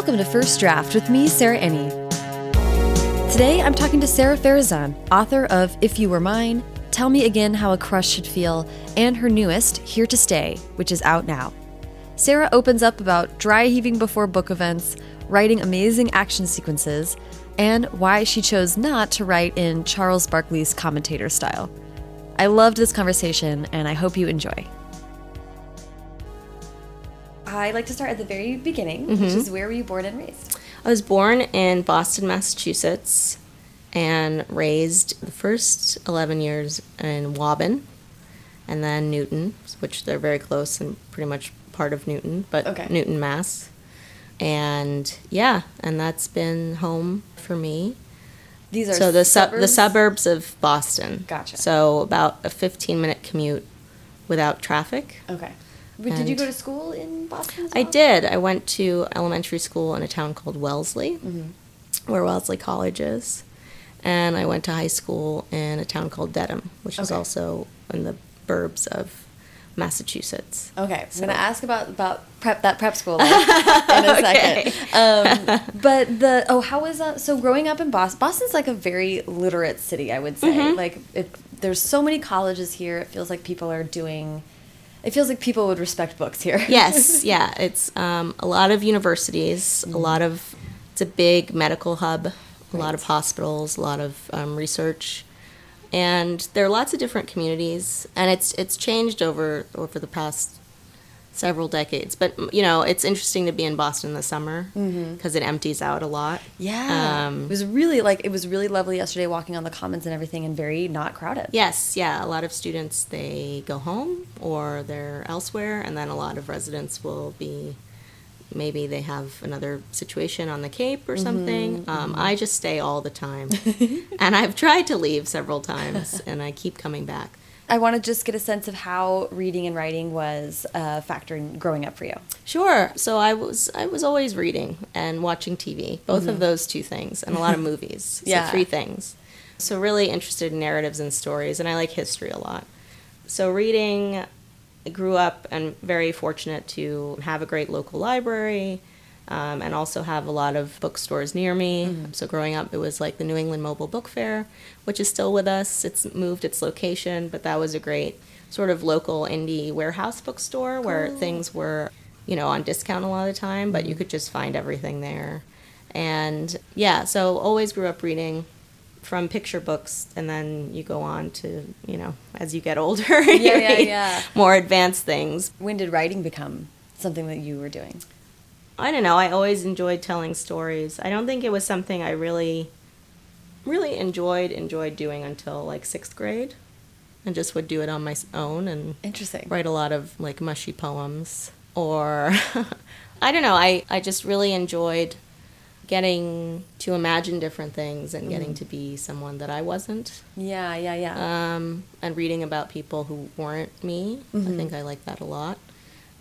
Welcome to First Draft with me, Sarah Enni. Today I'm talking to Sara Farizan, author of If You Were Mine, Tell Me Again How a Crush Should Feel, and her newest, Here to Stay, which is out now. Sara opens up about dry heaving before book events, writing amazing action sequences, and why she chose not to write in Charles Barkley's commentator style. I loved this conversation, and I hope you enjoy. I like to start at the very beginning, which mm-hmm. is where were you born and raised? I was born in Boston, Massachusetts, and raised the first 11 years in Waban and then Newton, which they're very close and pretty much part of Newton, but Okay. Newton, Mass. And yeah, and that's been home for me. These are So the sub the suburbs? suburbs of Boston. Gotcha. So about a 15 minute commute without traffic. Okay. Wait, did you go to school in Boston? As I did. I went to elementary school in a town called Wellesley, Mm-hmm. where Wellesley College is. And I went to high school in a town called Dedham, which is also in the burbs of Massachusetts. Okay, so. I'm gonna ask about about prep that prep school in a second. Um, but the oh, how was that? So growing up in Boston, Boston's like a very literate city, I would say. Mm-hmm. Like it, there's so many colleges here. It feels like people are doing. It feels like people would respect books here. yes, yeah. It's um, a lot of universities, a lot of, it's a big medical hub, a lot of hospitals, a lot of um, research. And there are lots of different communities, and it's it's changed over over the past several decades. But you know, it's interesting to be in Boston in the summer because it empties out a lot. Yeah. Um, it was really like it was really lovely yesterday walking on the commons and everything, and very not crowded. Yes, yeah. A lot of students they go home or they're elsewhere, and then a lot of residents will be maybe they have another situation on the Cape or something. Um, I just stay all the time, and I've tried to leave several times, and I keep coming back. I want to just get a sense of how reading and writing was a factor in growing up for you. Sure. So I was I was always reading and watching TV, both of mm-hmm. those two things, and a lot of movies. So Yeah. three things. So really interested in narratives and stories, and I like history a lot. So reading, I grew up and very fortunate to have a great local library. Um, and also have a lot of bookstores near me. So growing up, it was like the New England Mobile Book Fair, which is still with us. It's moved its location, but that was a great sort of local indie warehouse bookstore where things were, you know, on discount a lot of the time, but you could just find everything there. And yeah, so always grew up reading from picture books, and then you go on to, you know, as you get older, you Yeah, yeah, read yeah. more advanced things. When did writing become something that you were doing? I don't know. I always enjoyed telling stories. I don't think it was something I really, really enjoyed enjoyed doing until like sixth grade, and just would do it on my own and Interesting. write a lot of like mushy poems or I don't know. I I just really enjoyed getting to imagine different things and getting to be someone that I wasn't. Yeah, yeah, yeah. Um, and reading about people who weren't me. I think I like that a lot.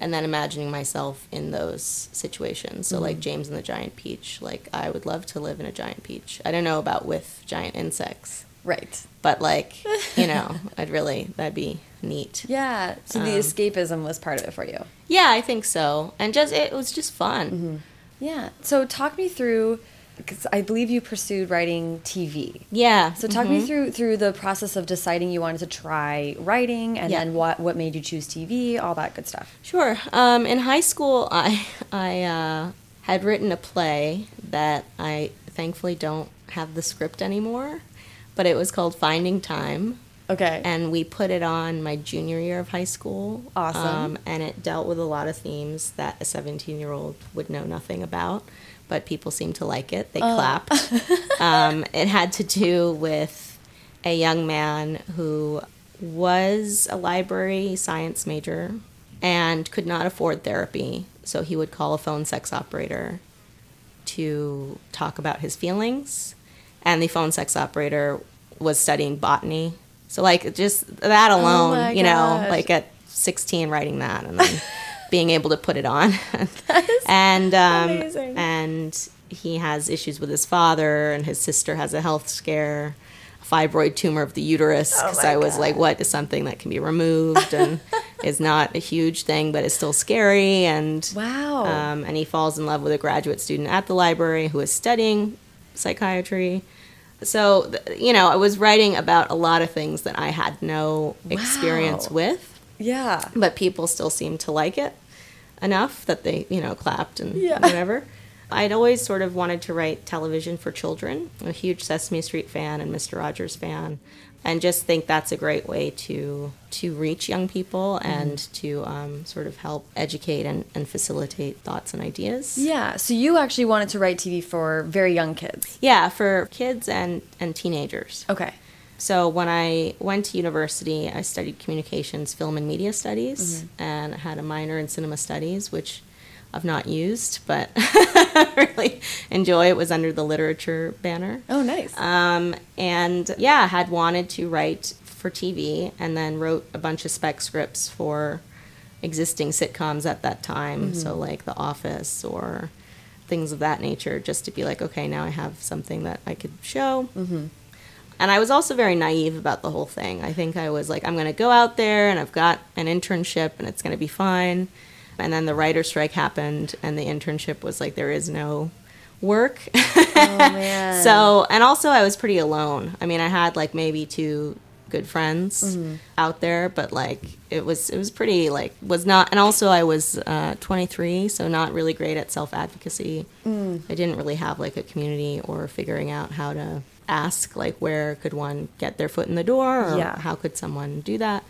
And then imagining myself in those situations. So, like James and the Giant Peach, like I would love to live in a giant peach. I don't know about with giant insects, right. but like, you know, I'd really, that'd be neat. Yeah. So the Um, escapism was part of it for you. Yeah, I think so. And just, it was just fun. Yeah. So talk me through, because I believe you pursued writing TV. Yeah. So talk me through through the process of deciding you wanted to try writing, and Yeah. then what what made you choose TV, all that good stuff. Sure. Um, in high school, I I uh, had written a play that I thankfully don't have the script anymore, but it was called Finding Time, Okay. and we put it on my junior year of high school. Awesome. Um, and it dealt with a lot of themes that a 17 year old would know nothing about, but people seemed to like it. They clapped. um, it had to do with a young man who was a library science major and could not afford therapy, so he would call a phone sex operator to talk about his feelings. And the phone sex operator was studying botany. So, like, just that alone, Oh you know, gosh. like at 16 writing that and then being able to put it on. and, um, amazing. and he has issues with his father, and his sister has a health scare. A fibroid tumor of the uterus Oh because my I was like, what is something that can be removed? And is not a huge thing, but is still scary. And Wow. um, and he falls in love with a graduate student at the library who is studying psychiatry. So, you know, I was writing about a lot of things that I had no experience Wow. with, yeah. but people still seemed to like it enough that they, you know, clapped and Yeah. whatever. I'd always sort of wanted to write television for children. I'm a huge Sesame Street fan and Mr. Rogers fan, and just think that's a great way to to reach young people and to um, sort of help educate and, and facilitate thoughts and ideas. Yeah. So you actually wanted to write TV for very young kids. Yeah, for kids and, and teenagers. Okay. So when I went to university, I studied communications, film, and media studies, mm-hmm. and had a minor in cinema studies, which I've not used, but really enjoy. It was under the literature banner. Oh, nice. Um, and yeah, had wanted to write for TV, and then wrote a bunch of spec scripts for existing sitcoms at that time. So mm-hmm. like The Office or things of that nature, just to be like, okay, now I have something that I could show. Mm-hmm. And I was also very naive about the whole thing. I think I was like, I'm going to go out there and I've got an internship and it's going to be fine. And then the writer strike happened and the internship was like, there is no work. oh man. so, and also I was pretty alone. I mean, I had like maybe two good friends out there, but like it was, it was pretty like, was not, and also I was uh, 23, so not really great at self advocacy. I didn't really have like a community or figuring out how to ask like where could one get their foot in the door or Yeah. how could someone do that.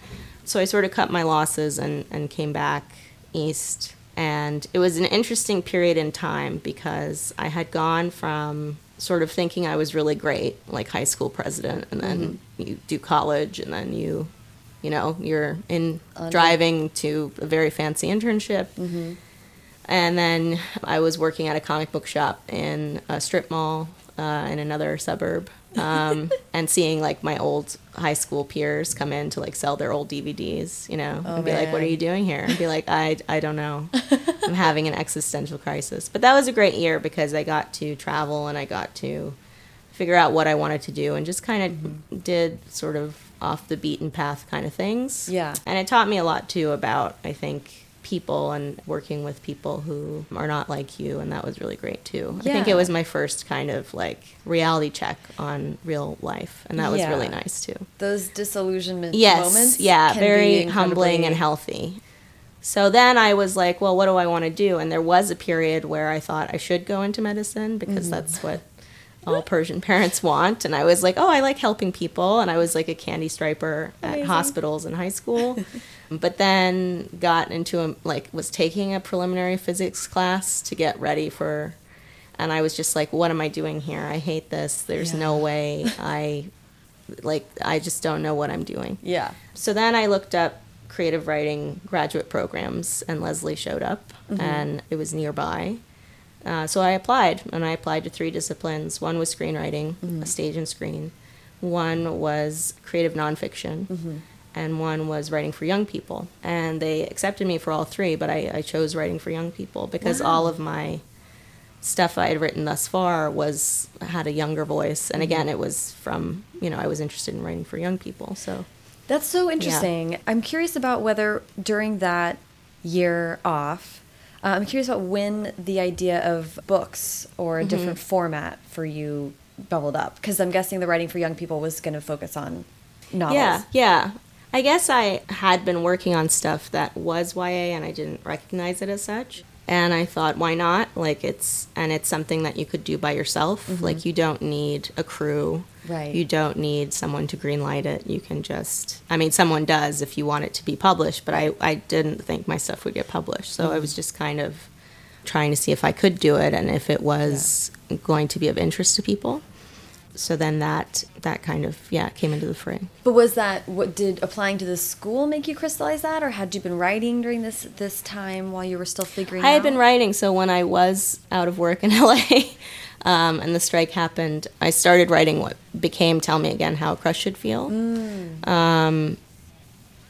So I sort of cut my losses and, and came back east. And it was an interesting period in time because I had gone from sort of thinking I was really great, like high school president, and then mm-hmm. you do college, and then you, you know, you're in Under- driving to a very fancy internship. Mm-hmm. And then I was working at a comic book shop in a strip mall uh, in another suburb, um, and seeing like my old high school peers come in to like sell their old DVDs, you know, Oh, and be like, "What are you doing here?" And be like, "I I don't know, I'm having an existential crisis." But that was a great year because I got to travel and I got to figure out what I wanted to do and just kind of Mm-hmm. did sort of off the beaten path kind of things. Yeah. And it taught me a lot too about, I think, people and working with people who are not like you. And that was really great too. I think it was my first kind of like reality check on real life. And that was Yeah. really nice too. Those disillusionment Yes. moments. yeah. Very humbling and healthy. So then I was like, well, what do I want to do? And there was a period where I thought I should go into medicine because Mm-hmm. that's what all Persian parents want. And I was like, oh, I like helping people. And I was like a candy striper at hospitals in high school. but then got into a, like, was taking a preliminary physics class to get ready for, and I was just like, what am I doing here? I hate this. There's no way I, like, I just don't know what I'm doing. Yeah. So then I looked up creative writing graduate programs, and Lesley showed up, mm-hmm. and it was nearby. Uh, so I applied, and I applied to three disciplines. One was screenwriting, mm-hmm. a stage and screen. One was creative nonfiction, mm-hmm. and one was writing for young people. And they accepted me for all three, but I, I chose writing for young people because all of my stuff I had written thus far was had a younger voice, and again, mm-hmm. it was from you know I was interested in writing for young people, so. That's so interesting. I'm curious about whether during that year off, uh, I'm curious about when the idea of books or a Mm-hmm. different format for you bubbled up. Because I'm guessing the writing for young people was going to focus on novels. Yeah, yeah. I guess I had been working on stuff that was YA and I didn't recognize it as such. And I thought, why not? Like it's and it's something that you could do by yourself. Mm-hmm. Like you don't need a crew. Right. You don't need someone to greenlight it. You can just I mean someone does if you want it to be published, but I, I didn't think my stuff would get published. So I was mm-hmm. just kind of trying to see if I could do it and if it was going to be of interest to people. So then that that kind of yeah came into the fray. But was that what did applying to the school make you crystallize that, or had you been writing during this this time while you were still figuring? I had out? been writing, so when I was out of work in LA um, and the strike happened, I started writing what became Tell Me Again How a Crush Should Feel. Um,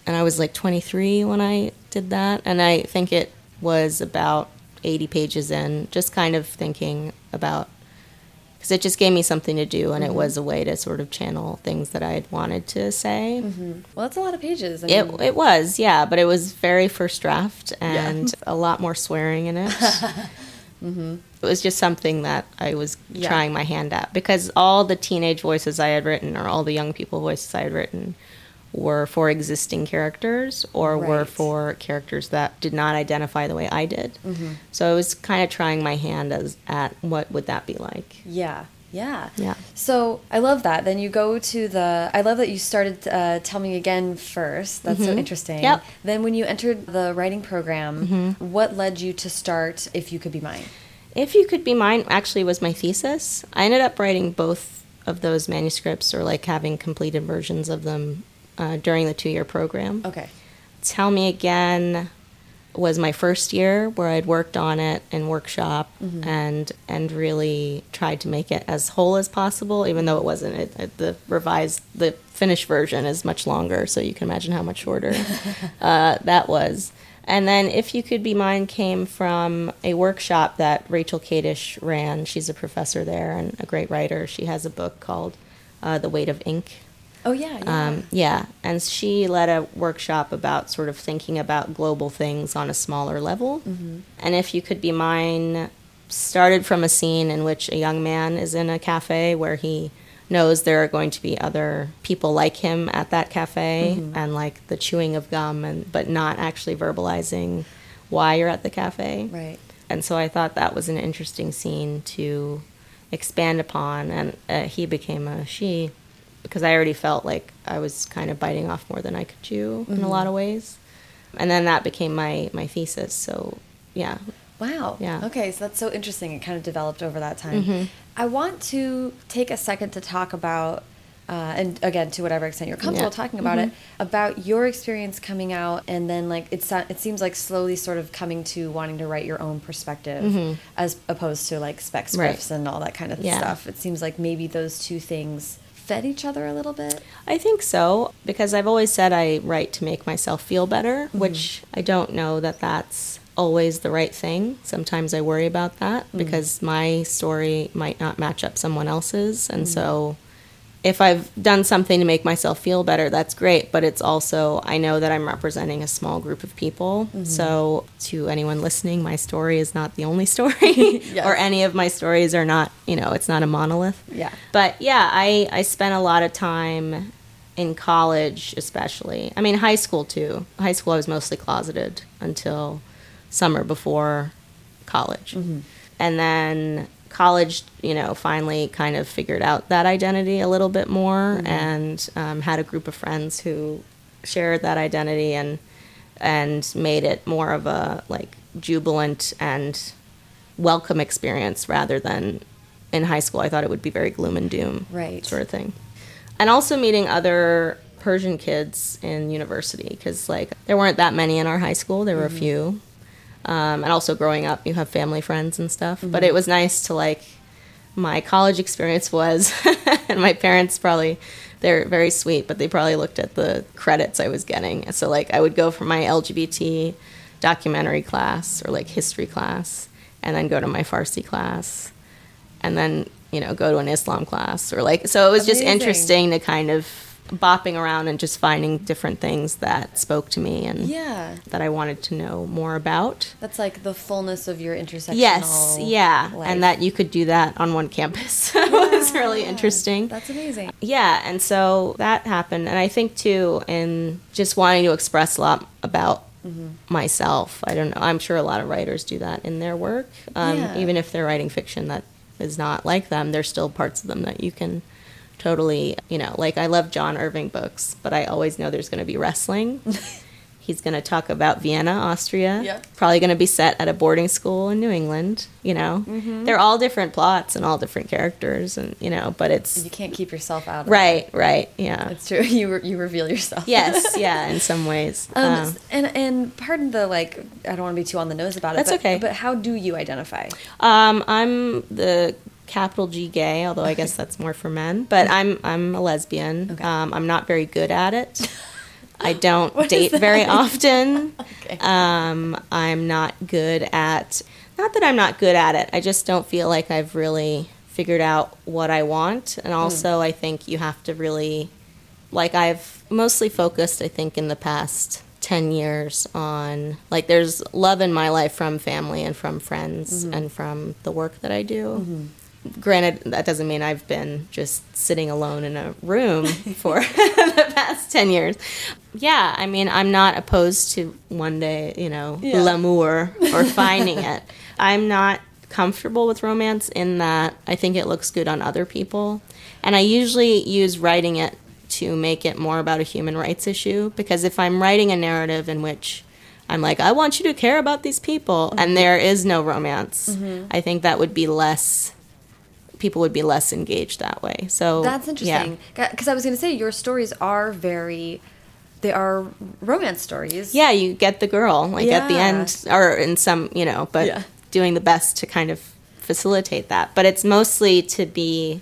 and I was like 23 when I did that. And I think it was about 80 pages in, just kind of thinking about because it just gave me something to do, and it mm-hmm. was a way to sort of channel things that I had wanted to say. Mm-hmm. Well, that's a lot of pages. I It, mean, it was, yeah, but it was very first draft and a lot more swearing in it. Mm-hmm. It was just something that I was Yeah. trying my hand at because all the teenage voices I had written or all the young people voices I had written were for existing characters or were for characters that did not identify the way I did. Mm-hmm. So I was kind of trying my hand as at what would that be like. yeah, yeah, Yeah. So I love that. Then you go to the. I love that you started uh, Tell Me Again first. That's so interesting. Mm-hmm. Yep. Mm-hmm. Then when you entered the writing program, what led you to start If You Could Be Mine? If You Could Be Mine actually was my thesis. I ended up writing both of those manuscripts or like having completed versions of them uh, during the two year program. Okay. Tell Me Again was my first year where I'd worked on it in workshop and and really tried to make it as whole as possible, even though it wasn't. It, it- the revised, the finished version is much longer, so you can imagine how much shorter uh, that was. And then If You Could Be Mine came from a workshop that Rachel Kadish ran. She's a professor there and a great writer. She has a book called uh, The Weight of Ink. Oh yeah. yeah. Um, yeah, and she led a workshop about sort of thinking about global things on a smaller level. And if you could be mine, started from a scene in which a young man is in a cafe where he knows there are going to be other people like him at that cafe, and like the chewing of gum, and but not actually verbalizing why you're at the cafe. right. And so I thought that was an interesting scene to expand upon. And uh, he became a she because I already felt like I was kind of biting off more than I could chew in a lot of ways. And then that became my, my thesis. So, yeah. Wow. Yeah. Okay, so that's so interesting. It kind of developed over that time. Mm-hmm. I want to take a second to talk about, uh, and again, to whatever extent you're comfortable Yeah. Mm-hmm. talking about it, about your experience coming out, and then like it so- it seems like slowly sort of coming to wanting to write your own perspective, as opposed to like spec Mm-hmm. Right. scripts and all that kind of Yeah. stuff. It seems like maybe those two things fed each other a little bit. I think so because I've always said I write to make myself feel better, mm-hmm. which I don't know that that's always the right thing. Sometimes I worry about that mm. because my story might not match up someone else's, and mm. so if I've done something to make myself feel better, that's great, but it's also I know that I'm representing a small group of people. Mm-hmm. So to anyone listening, my story is not the only story Yes. or any of my stories are not, you know, it's not a monolith. Yeah. But yeah, I, I spent a lot of time in college, especially. I mean, high school too. High school, I was mostly closeted until summer before college. Mm-hmm. And then college, you know, finally kind of figured out that identity a little bit more and um, had a group of friends who shared that identity and and made it more of a like jubilant and welcome experience rather than in high school I thought it would be very gloom and doom Right. sort of thing. And also meeting other Persian kids in university because like there weren't that many in our high school. There were a few. Um, and also growing up, you have family friends and stuff. But it was nice to like my college experience was, and my parents probably they're very sweet, but they probably looked at the credits I was getting. So like I would go for my LGBT documentary class or like history class, and then go to my Farsi class, and then you know go to an Islam class or like so it was just interesting to kind of bopping around and just finding different things that spoke to me and Yeah. that I wanted to know more about. That's like the fullness of your intersectional. Yes, yeah, life. and that you could do that on one campus was really interesting. That's amazing. Yeah, and so that happened, and I think too, in just wanting to express a lot about myself. I don't know. I'm sure a lot of writers do that in their work, um, Yeah. even if they're writing fiction that is not like them. There's still parts of them that you can totally, you know, like I love John Irving books, but I always know there's going to be wrestling. He's going to talk about Vienna, Austria. Yeah. Probably going to be set at a boarding school in New England. You know, Mm-hmm. they're all different plots and all different characters, and you know, but it's You can't keep yourself out. Of it. right, right, yeah, It. It's true. You re- you reveal yourself. yes, yeah, in some ways. Um, Um, and and pardon the like. I don't want to be too on the nose about it. That's but, okay. But how do you identify? Um, I'm the capital G gay, although I guess that's more for men. But I'm I'm a lesbian. Okay. Um, I'm not very good at it. I don't date very often. Okay. Um, I'm not good at. Not that I'm not good at it. I just don't feel like I've really figured out what I want. And also, I think you have to really, like, I've mostly focused, I think, in the past 10 years on, like, there's love in my life from family and from friends and from the work that I do. Granted, that doesn't mean I've been just sitting alone in a room for the past 10 years. Yeah, I mean, I'm not opposed to one day, you know, Yeah. l'amour or finding it. I'm not comfortable with romance in that I think it looks good on other people. And I usually use writing it to make it more about a human rights issue because if I'm writing a narrative in which I'm like, I want you to care about these people, Mm-hmm. and there is no romance, I think that would be less, people would be less engaged that way. So That's yeah. interesting. Because I was going to say, your stories are very, they are romance stories. yeah, you get the girl like at the end, or in some, you know, but Yeah. doing the best to kind of facilitate that. But it's mostly to be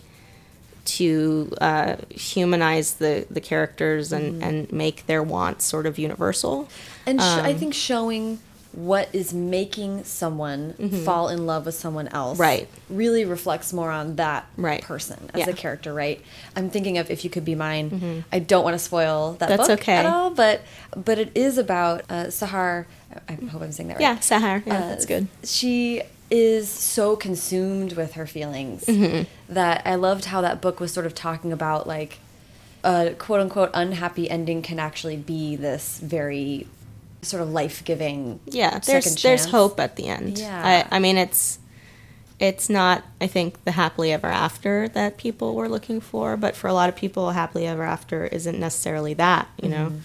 to uh, humanize the the characters and Mm-hmm. and make their wants sort of universal. And sh- I Um, think showing what is making someone fall in love with someone else. Right. really reflects more on that Right. person as Yeah. a character, right? I'm thinking of If You Could Be Mine. I don't want to spoil that. That's book okay. at all, but but it is about uh, Sahar. I hope I'm saying that right. Yeah, Sahar. Yeah, Uh, that's good. She is so consumed with her feelings Mm-hmm. that I loved how that book was sort of talking about like a quote unquote unhappy ending can actually be this very sort of life giving. Yeah, there's there's hope at the end. Yeah. I, I mean it's it's not I think the happily ever after that people were looking for, but for a lot of people, happily ever after isn't necessarily that, you know. Mm-hmm.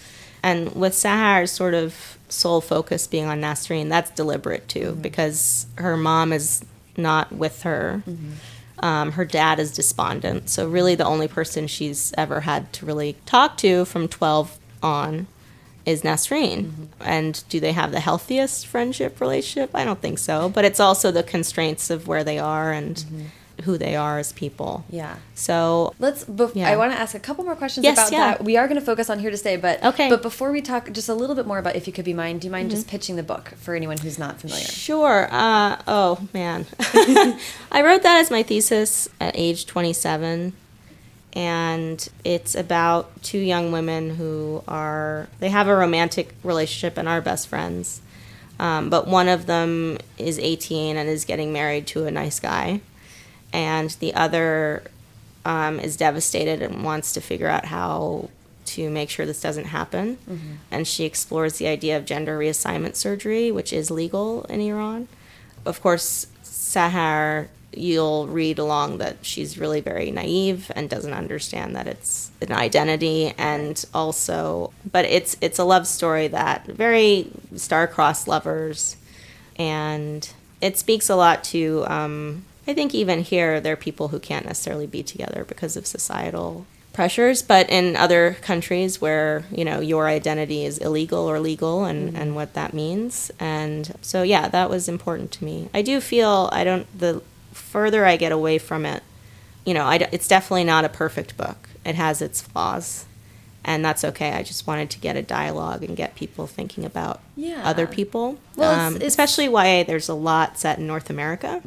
And with Sahar's sort of sole focus being on Nasreen, that's deliberate too, mm-hmm. because her mom is not with her. Mm-hmm. Um, her dad is despondent, so really the only person she's ever had to really talk to from twelve on is Nasreen. And do they have the healthiest friendship relationship? I don't think so. But it's also the constraints of where they are and who they are as people. Yeah. So Let's. Bef- Yeah. I want to ask a couple more questions Yes, about yeah. that. We are going to focus on here to stay, but Okay. But before we talk, just a little bit more about if you could be mine. Do you mind Mm-hmm. just pitching the book for anyone who's not familiar? Sure. Uh, oh, man. I wrote that as my thesis at age 27. And it's about two young women who are, they have a romantic relationship and are best friends. Um, but one of them is 18 and is getting married to a nice guy. And the other um, is devastated and wants to figure out how to make sure this doesn't happen. And she explores the idea of gender reassignment surgery, which is legal in Iran. Of course, Sahar, you'll read along that she's really very naive and doesn't understand that it's an identity and also but it's it's a love story that very star-crossed lovers. And it speaks a lot to um, i think even here there are people who can't necessarily be together because of societal pressures but in other countries where you know your identity is illegal or legal and, and what that means. And so yeah that was important to me. I do feel i don't the further i get away from it you know I it's definitely not a perfect book it has its flaws and that's okay i just wanted to get a dialogue and get people thinking about Yeah. other people Well, um, it's- especially YA. There's a lot set in North America,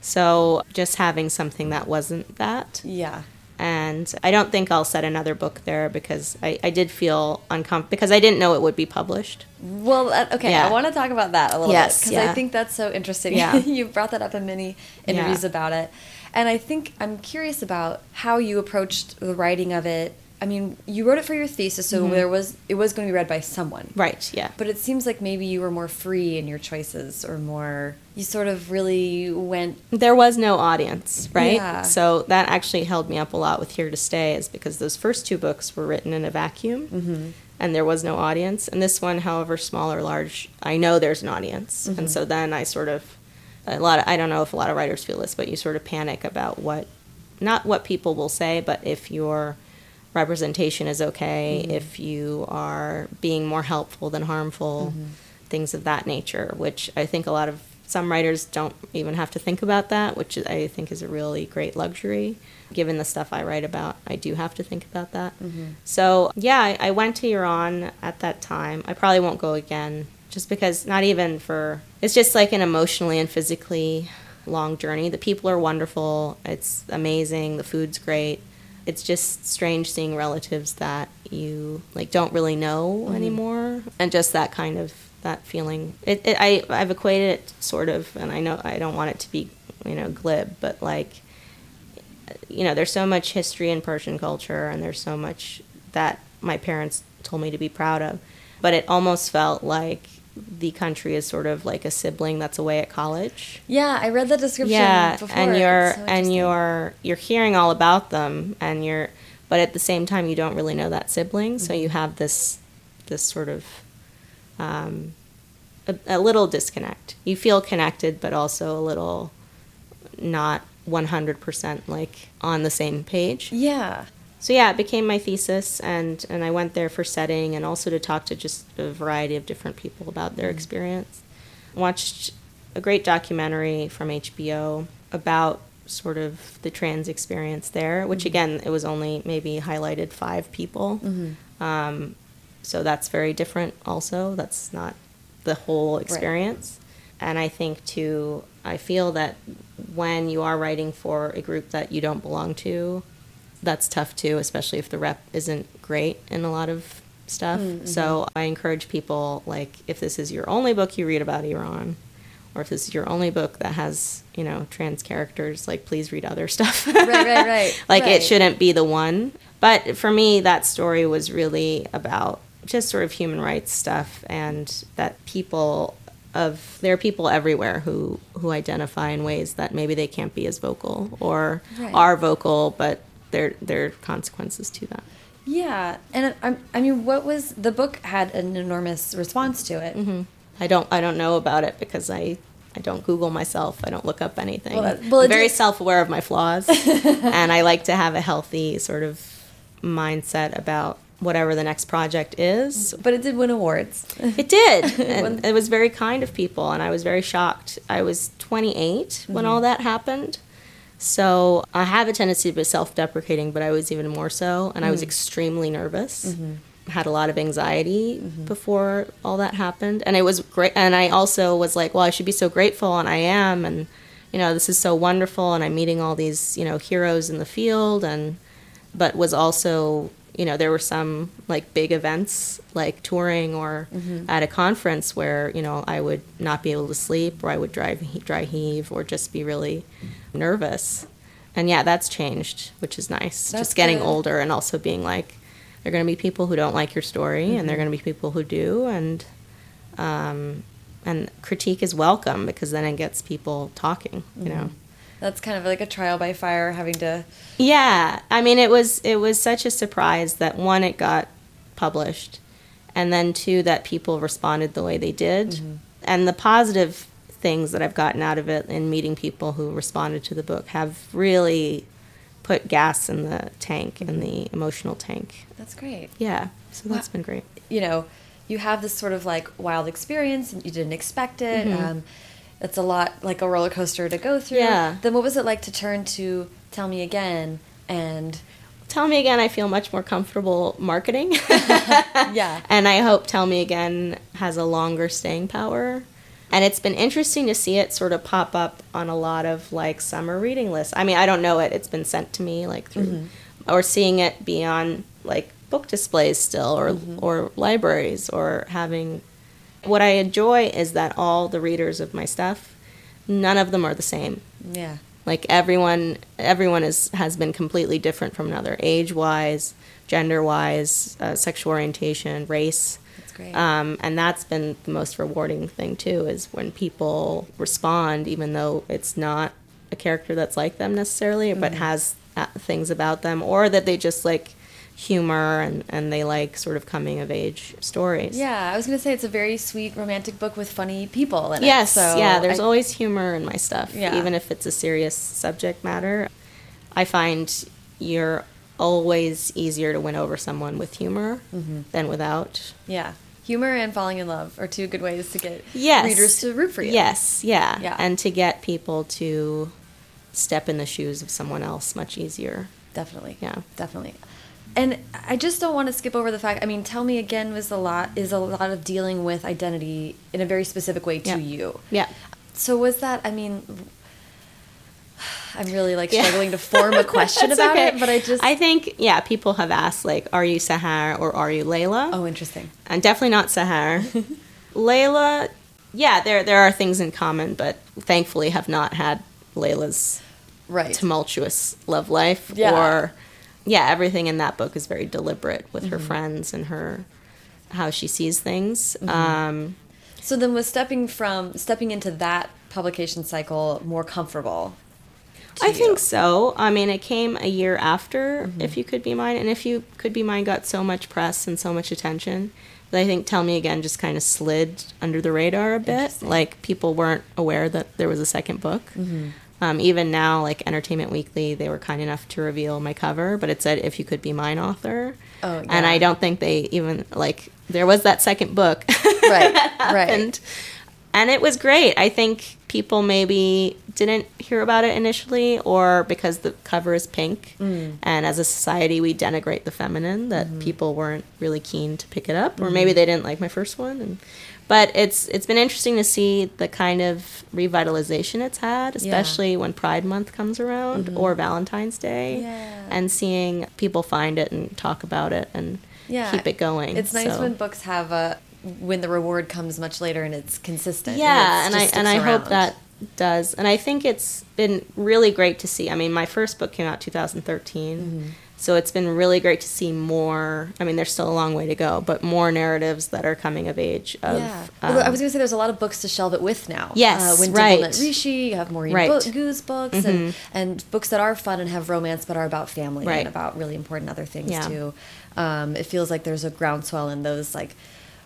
so just having something that wasn't that, Yeah. And I don't think I'll set another book there because I, I did feel uncomfortable because I didn't know it would be published. Well, uh, okay, Yeah. I want to talk about that a little Yes, bit because I think that's so interesting. Yeah. you brought that up in many interviews Yeah. about it. And I think I'm curious about how you approached the writing of it. I mean, you wrote it for your thesis, so there was it was going to be read by someone. Mm-hmm. Right? Yeah. But it seems like maybe you were more free in your choices or more you sort of really went there was no audience, right? Yeah. So that actually held me up a lot with Here to Stay, is because those first two books were written in a vacuum, Mm-hmm. and there was no audience. And this one, however small or large, I know there's an audience, Mm-hmm. and so then I sort of a lot. Of, I don't know if a lot of writers feel this, but you sort of panic about what, not what people will say, but if your representation is okay, Mm-hmm. if you are being more helpful than harmful, Mm-hmm. things of that nature, which I think a lot of some writers don't even have to think about that, which I think is a really great luxury. Given the stuff I write about, I do have to think about that. So, yeah, I, I went to Iran at that time. I probably won't go again just because, not even for, it's just like an emotionally and physically long journey. The people are wonderful. It's amazing. The food's great. It's just strange seeing relatives that you like don't really know Mm-hmm. anymore, and just that kind of that feeling. It, it I I've equated it sort of, and I know I don't want it to be you know glib, but like you know, there's so much history in Persian culture, and there's so much that my parents told me to be proud of. But it almost felt like the country is sort of like a sibling that's away at college. Yeah, I read the description Yeah, before. and you're so and you're you're hearing all about them, and you're, but at the same time, you don't really know that sibling, so Mm-hmm. you have this this sort of um, a, a little disconnect. You feel connected, but also a little not 100% like on the same page. Yeah. So yeah, it became my thesis, and and I went there for setting, and also to talk to just a variety of different people about their mm-hmm. experience. Watched a great documentary from HBO about sort of the trans experience there, which mm-hmm. again, it was only maybe highlighted five people. Mm-hmm. Um, so that's very different. Also, that's not the whole experience. And I think too, I feel that when you are writing for a group that you don't belong to, that's tough too, especially if the rep isn't great in a lot of stuff. Mm-hmm. So I encourage people like if this is your only book you read about Iran, or if this is your only book that has you know trans characters, like please read other stuff. Right, right, right. like right. it shouldn't be the one. But for me, that story was really about just sort of human rights stuff, and that people of there are people everywhere who who identify in ways that maybe they can't be as vocal or Right. are vocal, but there there are consequences to that. Yeah, and I, I mean, what was the book had an enormous response to it. Mm-hmm. I don't I don't know about it because I I don't Google myself. I don't look up anything. Well, that- well, I'm very self aware of my flaws, and I like to have a healthy sort of mindset about whatever the next project is. But it did win awards. It did. and it was very kind of people, and I was very shocked. I was 28 when all that happened. So I have a tendency to be self deprecating, but I was even more so. And I was mm-hmm. extremely nervous. Mm-hmm. Had a lot of anxiety mm-hmm. before all that happened. And it was great. And I also was like, well, I should be so grateful. And I am. And, you know, this is so wonderful. And I'm meeting all these, you know, heroes in the field. And, but was also you know there were some like big events like touring or mm-hmm. at a conference where you know I would not be able to sleep or I would drive dry heave or just be really nervous. And yeah that's changed which is nice. That's just getting good. older and also being like there are going to be people who don't like your story and there are mm-hmm. going to be people who do and um, and critique is welcome because then it gets people talking you know mm-hmm. That's kind of like a trial by fire, having to. yeah, I mean it was it was such a surprise that one it got published, and then two that people responded the way they did, mm-hmm. and the positive things that I've gotten out of it in meeting people who responded to the book have really put gas in the tank in mm-hmm. the emotional tank. That's great. Yeah, so that's Wow. been great. You know, you have this sort of like wild experience, and you didn't expect it. Mm-hmm. Um, it's a lot like a roller coaster to go through. Yeah. Then what was it like to turn to Tell Me Again and Tell me again. I feel much more comfortable marketing. yeah. And I hope Tell Me Again has a longer staying power. And it's been interesting to see it sort of pop up on a lot of like summer reading lists. I mean, I don't know it, it's been sent to me like through, mm-hmm. or seeing it be on like book displays still, or, mm-hmm. or libraries, or having. What I enjoy is that all the readers of my stuff, none of them are the same Yeah. like everyone everyone is has been completely different from another age wise gender wise uh, sexual orientation race That's great. um, and that's been the most rewarding thing too is when people respond even though it's not a character that's like them necessarily but has uh, things about them or that they just like humor and, and they like sort of coming of age stories yeah, I was gonna say it's a very sweet romantic book with funny people in Yes, it. So yeah, there's I- always humor in my stuff, Yeah. even if it's a serious subject matter. I find you're always easier to win over someone with humor Mm-hmm. than without. yeah. Humor and falling in love are two good ways to get Yes. readers to root for you. Yes, yeah. Yeah. And to get people to step in the shoes of someone else much easier. Definitely. Yeah. Definitely. And I just don't want to skip over the fact. I mean, tell me again was a lot is a lot of dealing with identity in a very specific way to Yeah. you. Yeah. So was that? I mean, I'm really like Yeah. struggling to form a question about okay. it, but I just I think yeah, people have asked like, are you Sahar or are you Layla? Oh, interesting. I'm definitely not Sahar. Layla, yeah, there there are things in common, but thankfully have not had Layla's Right. tumultuous love life Yeah. or yeah, everything in that book is very deliberate with Mm-hmm. her friends and her how she sees things. Mm-hmm. Um, So then was stepping from stepping into that publication cycle more comfortable? to I you? think so. I mean, it came a year after Mm-hmm. If You Could Be Mine, and If You Could Be Mine got so much press and so much attention that I think Tell Me Again just kind of slid under the radar a bit. Like people weren't aware that there was a second book. Mm-hmm. Um, even now, like Entertainment Weekly, they were kind enough to reveal my cover, but it said "If You Could Be Mine" author. Oh, yeah. And. I don't think they even like there was that second book. Right, right. and and it was great. I think people maybe didn't hear about it initially, or because the cover is pink, Mm. and as a society we denigrate the feminine, that Mm-hmm. people weren't really keen to pick it up, or maybe they didn't like my first one. And but it's it's been interesting to see the kind of revitalization it's had, especially when Pride Month comes around or Valentine's Day, Mm-hmm. Yeah. and seeing people find it and talk about it and Yeah. keep it going. It's nice So- when books have a when the reward comes much later and it's consistent. yeah it and i and i sticks hope that does and i think it's been really great to see i mean my first book came out 2013 Mm-hmm. So it's been really great to see more i mean there's still a long way to go but more narratives that are coming of age of yeah. um, Well, I was going to say there's a lot of books to shelve it with now. Yes, uh, when right. Dimple Rishi, you have Maurene Right. Mm-hmm. Bo- Goo's books and, and books that are fun and have romance but are about family Right. and about really important other things Yeah. too. Um, it feels like there's a groundswell in those like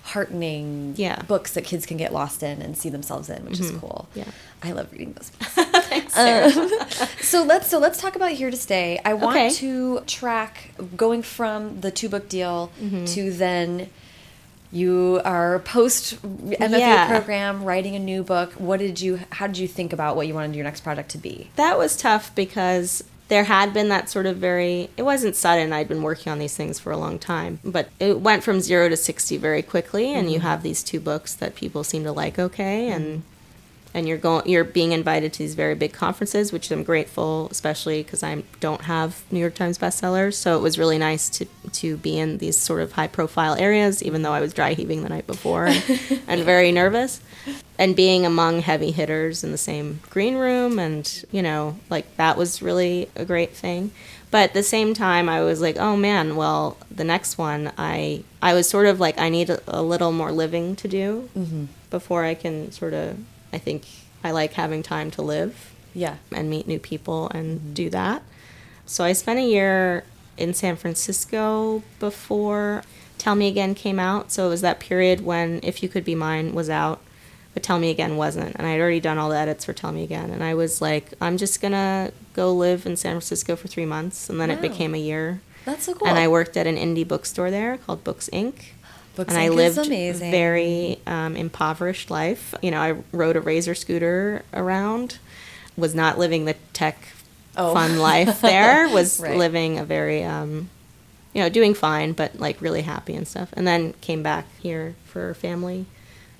heartening Yeah. Mm-hmm. books that kids can get lost in and see themselves in, which is cool. Yeah. I love reading those books. Um, Sarah. so let's so let's talk about here to stay. I want Okay. to track going from the two book deal Mm-hmm. to then you are post MFA Yeah. program writing a new book. What did you how did you think about what you wanted your next project to be? that was tough because there had been that sort of very it wasn't sudden i'd been working on these things for a long time but it went from zero to 60 very quickly and you mm-hmm. have these two books that people seem to like okay and mm-hmm. And you're going you're being invited to these very big conferences which i'm grateful especially because i don't have new york times bestsellers. So it was really nice to to be in these sort of high profile areas even though i was dry heaving the night before and, and very nervous. And being among heavy hitters in the same green room and you know like that was really a great thing. But at the same time i was like oh man well the next one i i was sort of like i need a, a little more living to do mm-hmm. before i can sort of i think i like having time to live Yeah. and meet new people and do that. So I spent a year in San Francisco before Tell Me Again came out. So it was that period when If You Could Be Mine was out, but Tell Me Again wasn't. And I'd already done all the edits for Tell Me Again. And I was like, I'm just going to go live in San Francisco for three months. And then it became a year. That's so cool. And I worked at an indie bookstore there called Books Inc. Books and I lived amazing. very um, impoverished life. You know, I rode a razor scooter around, was not living the tech Oh. fun life there, was Right. living a very, um, you know, doing fine, but like really happy and stuff. And then came back here for family.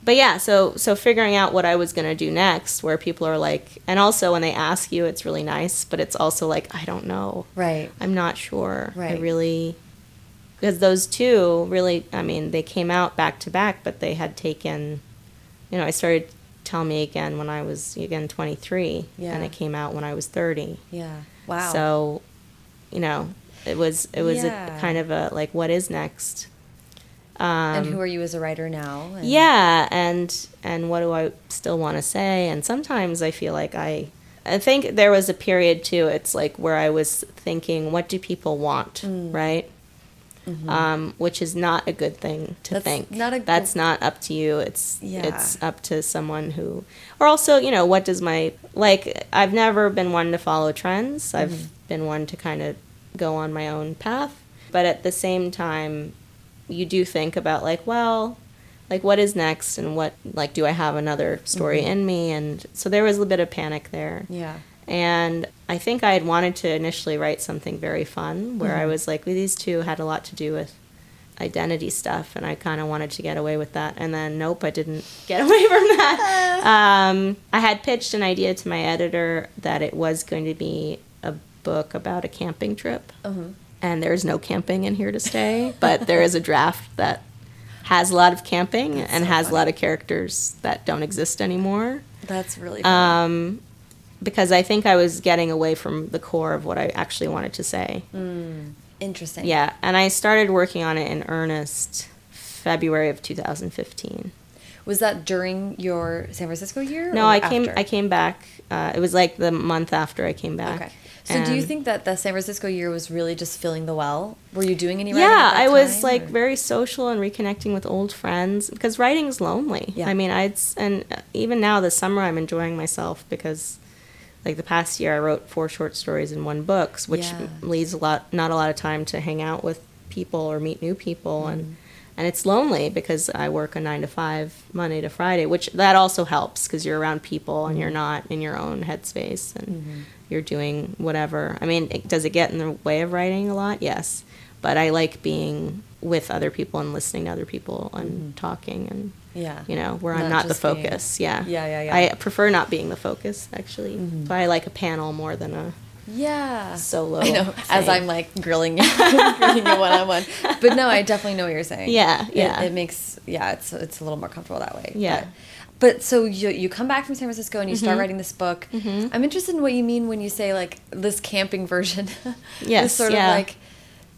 But yeah, so so figuring out what I was gonna do next, where people are like, and also when they ask you, it's really nice, but it's also like I don't know. Right. I'm not sure. Right. I really because those two really I mean, they came out back to back, but they had taken you know, I started Tell Me Again when I was again 23 Yeah. and it came out when I was 30. Yeah. Wow. So, you know, it was it was Yeah. a kind of a like what is next? Um and who are you as a writer now? And- yeah, and and what do I still want to say? And sometimes I feel like I I think there was a period too. It's like where I was thinking, what do people want, Mm. right? Um, which is not a good thing to Mm-hmm. That's think. not a That's not up to you. It's Yeah. it's up to someone who, or also, you know, what does my like? I've never been one to follow trends. I've Mm-hmm. been one to kind of go on my own path. But at the same time, you do think about like, well, like what is next, and what like do I have another story in me? And so there was a bit of panic there. Yeah. And I think I had wanted to initially write something very fun where I was like, well, these two had a lot to do with identity stuff, and I kind of wanted to get away with that. And then, nope, I didn't get away from that. um, I had pitched an idea to my editor that it was going to be a book about a camping trip. Uh-huh. And there's no camping in here to stay, but there is a draft that has a lot of camping and so has funny. a lot of characters that don't exist anymore. That's really. Um, because I think I was getting away from the core of what I actually wanted to say. Interesting. Yeah, and I started working on it in earnest February of 2015. Was that during your San Francisco year? No, I came after? I came back. Uh, it was like the month after I came back. Okay. So do you think that the San Francisco year was really just filling the well? Were you doing any writing? Yeah, I was time, like or- very social and reconnecting with old friends because writing's lonely. Yeah. I mean, I'd and even now this summer I'm enjoying myself because like the past year I wrote four short stories in one book, which Yeah. leaves a lot not a lot of time to hang out with people or meet new people Mm-hmm. and and it's lonely because I work a 9 to 5 Monday to Friday, which that also helps because you're around people and you're Mm-hmm. not in your own headspace and you're doing whatever. I mean, it, does it get in the way of writing a lot? Yes. But I like being with other people and listening to other people and talking and Yeah. you know, where I'm Not not the just being- focus. yeah. Yeah, yeah, yeah. I prefer not being the focus actually. Mm-hmm. But I like a panel more than a Yeah. solo. I know. As. I'm like grilling you, grilling you one on one. But no, I definitely know what you're saying. Yeah, It- yeah. It, makes yeah, it's it's a little more comfortable that way. Yeah. But, but so you you come back from San Francisco and you Mm-hmm. start writing this book. I'm interested in what you mean when you say like this camping version. Yes, This sort yeah. of like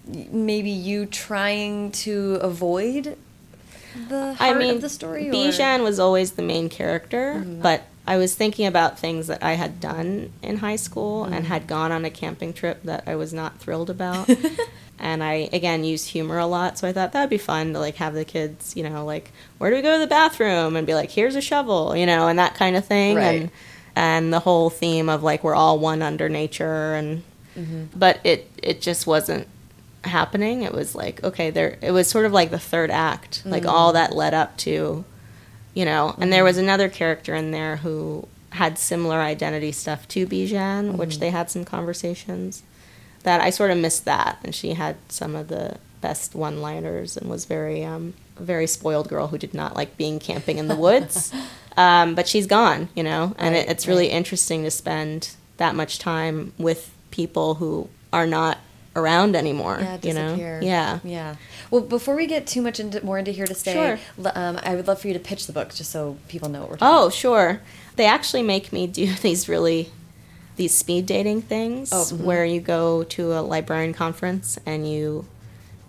maybe you trying to avoid the heart I mean, of the story. or- Bijan was always the main character, Mm-hmm. but I was thinking about things that I had done in high school Mm-hmm. and had gone on a camping trip that I was not thrilled about. and I again use humor a lot, so I thought that'd be fun to like have the kids, you know, like where do we go to the bathroom and be like, here's a shovel, you know, and that kind of thing, Right. and and the whole theme of like we're all one under nature, and Mm-hmm. but it it just wasn't happening. It was like okay, there. It was sort of like the third act, like all Mm. that led up to you know and there was another character in there who had similar identity stuff to bijan which they had some conversations that i sort of missed that and she had some of the best one liners and was very um a very spoiled girl who did not like being camping in the woods um, but she's gone you know and Right, it, it's really right. interesting to spend that much time with people who are not around anymore yeah, you know yeah yeah. Well, before we get too much into more into here to stay, Sure. um, I would love for you to pitch the book just so people know what we're talking. Oh, sure. They actually make me do these really these speed dating things Oh, mhm. where you go to a librarian conference and you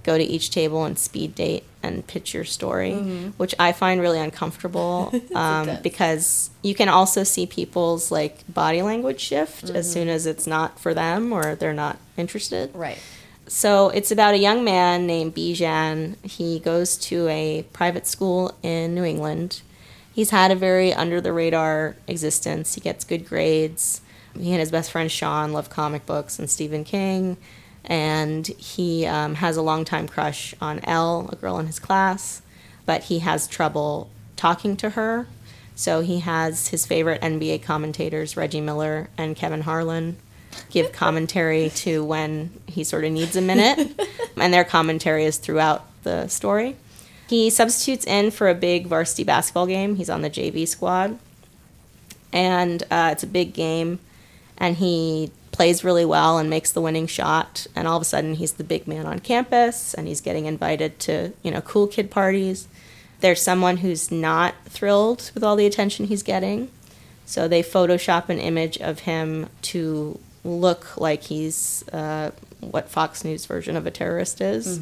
go to each table and speed date and pitch your story, which I find really uncomfortable um, because you can also see people's like body language shift as soon as it's not for them or they're not interested. Right. So it's about a young man named Bijan. He goes to a private school in New England. He's had a very under the radar existence. He gets good grades. He and his best friend Sean love comic books and Stephen King. And he um, has a longtime crush on Elle, a girl in his class, but he has trouble talking to her. So he has his favorite NBA commentators, Reggie Miller and Kevin Harlan, give commentary to when he sort of needs a minute, and their commentary is throughout the story. He substitutes in for a big varsity basketball game. He's on the JV squad, and uh, it's a big game, and he plays really well and makes the winning shot. And all of a sudden, he's the big man on campus, and he's getting invited to you know cool kid parties. There's someone who's not thrilled with all the attention he's getting, so they Photoshop an image of him to look like he's uh, what Fox News version of a terrorist is,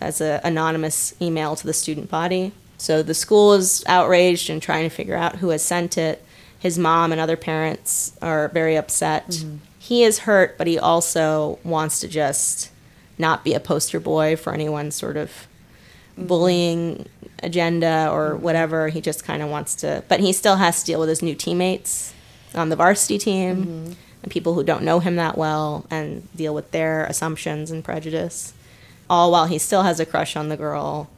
as an anonymous email to the student body. So the school is outraged and trying to figure out who has sent it. His mom and other parents are very upset. He is hurt, but he also wants to just not be a poster boy for anyone's sort of mm-hmm. bullying agenda or mm-hmm. whatever. He just kind of wants to, but he still has to deal with his new teammates on the varsity team mm-hmm. and people who don't know him that well and deal with their assumptions and prejudice. All while he still has a crush on the girl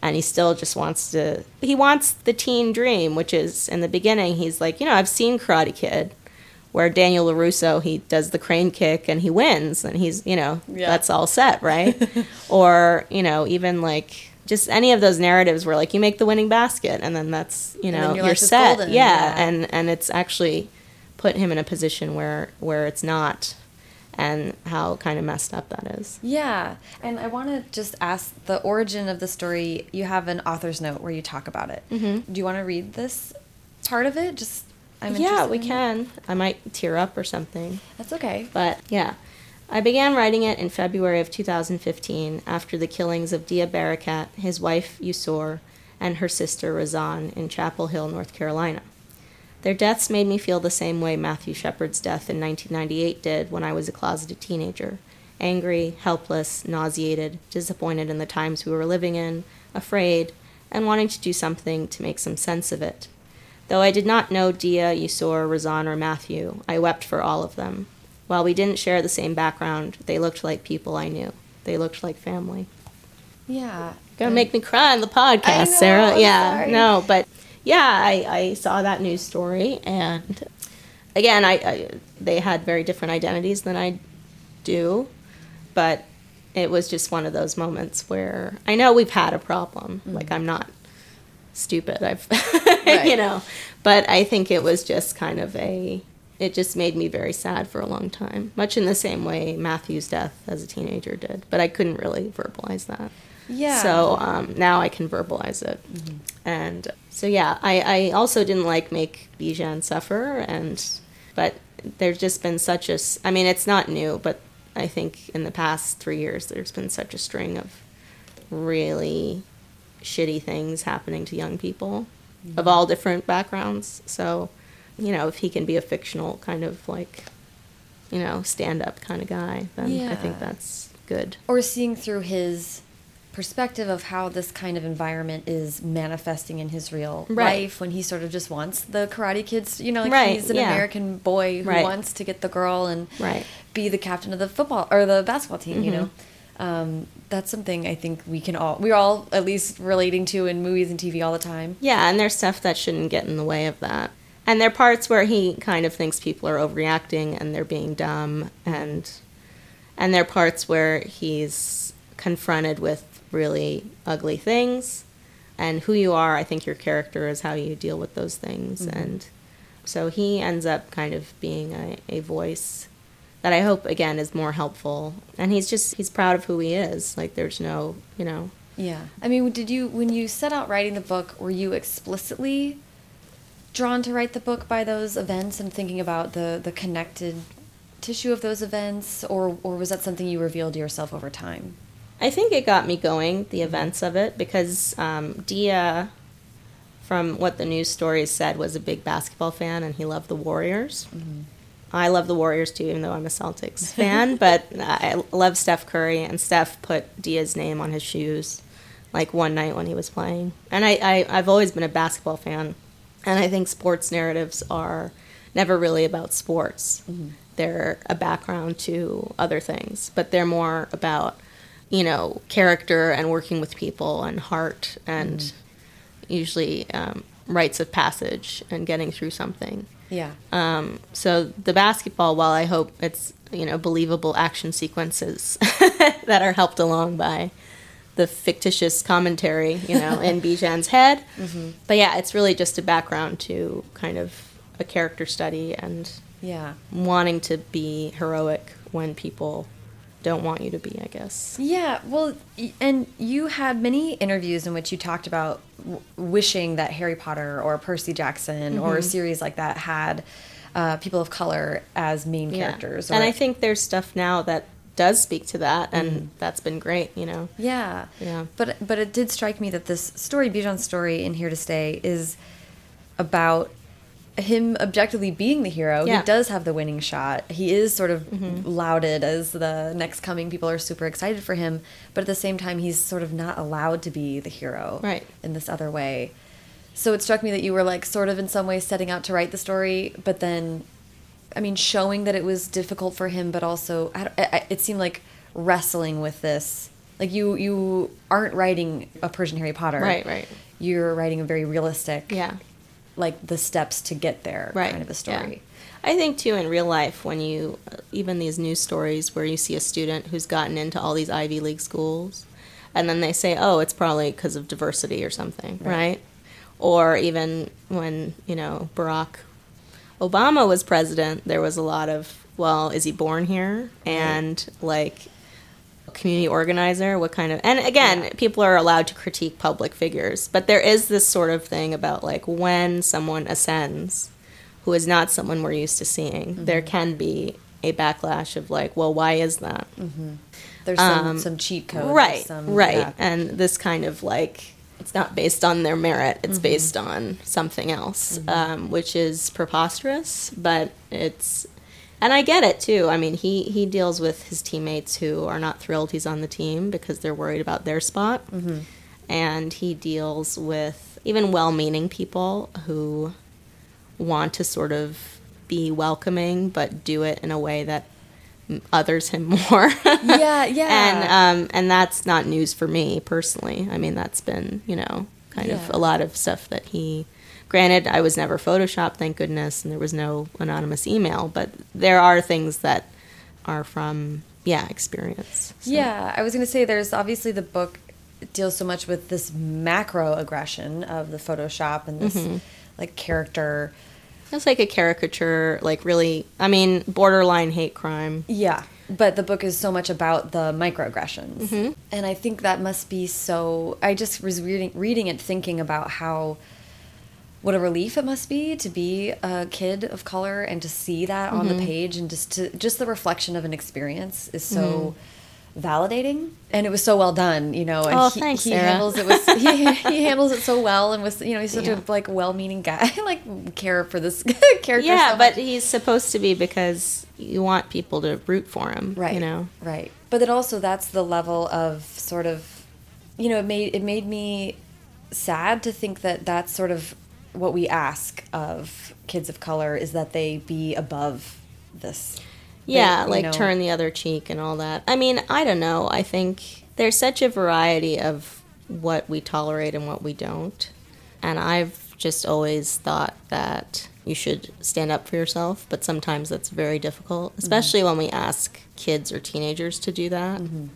and he still just wants to, he wants the teen dream, which is in the beginning, he's like, you know, I've seen Karate Kid. Where Daniel LaRusso, he does the crane kick and he wins, and he's, you know, Yeah. that's all set, right? or, you know, even like just any of those narratives where like you make the winning basket and then that's you know your you're set yeah. yeah. and and it's actually put him in a position where where it's not and how kind of messed up that is Yeah, and I want to just ask the origin of the story. You have an author's note where you talk about it. Mhm. Do you want to read this part of it? Just I'm yeah we can i might tear up or something That's okay. But yeah, I began writing it in February of 2015 after the killings of Deah Barakat, his wife Yusor, and her sister Razan in Chapel Hill, North Carolina. Their deaths made me feel the same way Matthew Shepard's death in 1998 did when I was a closeted teenager angry, helpless, nauseated, disappointed in the times we were living in, afraid, and wanting to do something to make some sense of it. Though I did not know Deah, Yusor, Razan, or Matthew, I wept for all of them. While we didn't share the same background, they looked like people I knew. They looked like family. Yeah. Gonna make me cry on the podcast, know, Sarah. I'm yeah, sorry. no, but yeah, I, I saw that news story, and again, I, I they had very different identities than I do, but it was just one of those moments where I know we've had a problem. Mm-hmm. Like I'm not stupid. I've Right. you know, but I think it was just kind of a. It just made me very sad for a long time, much in the same way Matthew's death as a teenager did. But I couldn't really verbalize that. Yeah. So um, now I can verbalize it. And so yeah, I, I also didn't like make Bijan suffer, and but there's just been such a, I mean, it's not new, but I think in the past three years there's been such a string of really shitty things happening to young people of all different backgrounds. So, you know, if he can be a fictional kind of like, you know, stand up kind of guy, then I think that's good. or seeing through his perspective of how this kind of environment is manifesting in his real Right. life when he sort of just wants the karate kids you know like Right, he's an yeah. american boy who Right. wants to get the girl and Right. be the captain of the football or the basketball team you Mhm. know um, that's something i think we can all we're all at least relating to in movies and tv all the time Yeah, and there's stuff that shouldn't get in the way of that. And there are parts where he kind of thinks people are overreacting and they're being dumb and and there are parts where he's confronted with really ugly things and who you are, I think your character is how you deal with those things Mhm. and so he ends up kind of being a, a voice that I hope again is more helpful. And he's just he's proud of who he is. Like there's no, you know, Yeah. I mean, did you when you set out writing the book, were you explicitly drawn to write the book by those events and thinking about the the connected tissue of those events or or was that something you revealed to yourself over time? I think it got me going, the events of it, because um, Deah, from what the news stories said, was a big basketball fan and he loved the Warriors. I love the Warriors too, even though I'm a Celtics fan, but I love Steph Curry, and Steph put Deah's name on his shoes like one night when he was playing. And I, I, I've always been a basketball fan, and I think sports narratives are never really about sports. They're a background to other things, but they're more about, you know, character and working with people and heart and usually um, rites of passage and getting through something. Yeah. Um, so the basketball, while I hope it's you know believable action sequences that are helped along by the fictitious commentary, you know, in Bijan's head, but yeah, it's really just a background to kind of a character study and Yeah. wanting to be heroic when people don't want you to be, I guess. Yeah, well, and you had many interviews in which you talked about w- wishing that Harry Potter or Percy Jackson or a series like that had uh, people of color as main characters. Or, and I think there's stuff now that does speak to that, and that's been great, you know. Yeah. Yeah. But but it did strike me that this story, Bijan's story in Here to Stay, is about him objectively being the hero. Yeah. He does have the winning shot. He is sort of Mm-hmm. lauded as the next coming. People are super excited for him, but at the same time, he's sort of not allowed to be the hero Right. in this other way. So it struck me that you were like sort of in some ways setting out to write the story, but then, I mean, showing that it was difficult for him, but also I, I- it seemed like wrestling with this. Like you, you aren't writing a Persian Harry Potter, Right, right. You're writing a very realistic, Yeah. Like the steps to get there right. kind of a yeah. story. I think too in real life when you uh, even these news stories where you see a student who's gotten into all these Ivy League schools and then they say, "Oh, it's probably because of diversity or something," right? Or even when you know Barack Obama was president, there was a lot of, "Well, is he born here?" and like community organizer what kind of and again Yeah. people are allowed to critique public figures but there is this sort of thing about like when someone ascends who is not someone we're used to seeing there can be a backlash of like well why is that There's some, Um, some cheat code. right some- right yeah. and this kind of like it's not based on their merit it's Mm-hmm. based on something else um, which is preposterous but it's and i get it too i mean he he deals with his teammates who are not thrilled he's on the team because they're worried about their spot Mm-hmm. and he deals with even well-meaning people who want to sort of be welcoming but do it in a way that others him more Yeah, yeah. and um, and that's not news for me personally. I mean, that's been you know kind of a lot of stuff that he. Granted, I was never photoshopped, thank goodness, and there was no anonymous email. But there are things that are from yeah experience. So- Yeah, I was going to say there's obviously the book deals so much with this macro aggression of the Photoshop and this Mm-hmm. like character. it's like a caricature, like really. I mean, borderline hate crime. Yeah, but the book is so much about the microaggressions, Mm-hmm. and I think that must be so. I just was reading reading it, thinking about how what a relief it must be to be a kid of color and to see that on Mm-hmm. the page and just to just the reflection of an experience is so Mm-hmm. validating and it was so well done you know and Oh, he, thanks, he Sarah. handles it with he, he handles it so well and was you know he's such Yeah. a like well-meaning guy I like care for this character Yeah, so but he's supposed to be because you want people to root for him. right You know. right but then also that's the level of sort of you know it made it made me sad to think that that's sort of what we ask of kids of color is that they be above this Yeah, you like know- turn the other cheek and all that. I mean, I don't know. I think there's such a variety of what we tolerate and what we don't. And I've just always thought that you should stand up for yourself, but sometimes that's very difficult, mm-hmm. especially when we ask kids or teenagers to do that. Mm-hmm.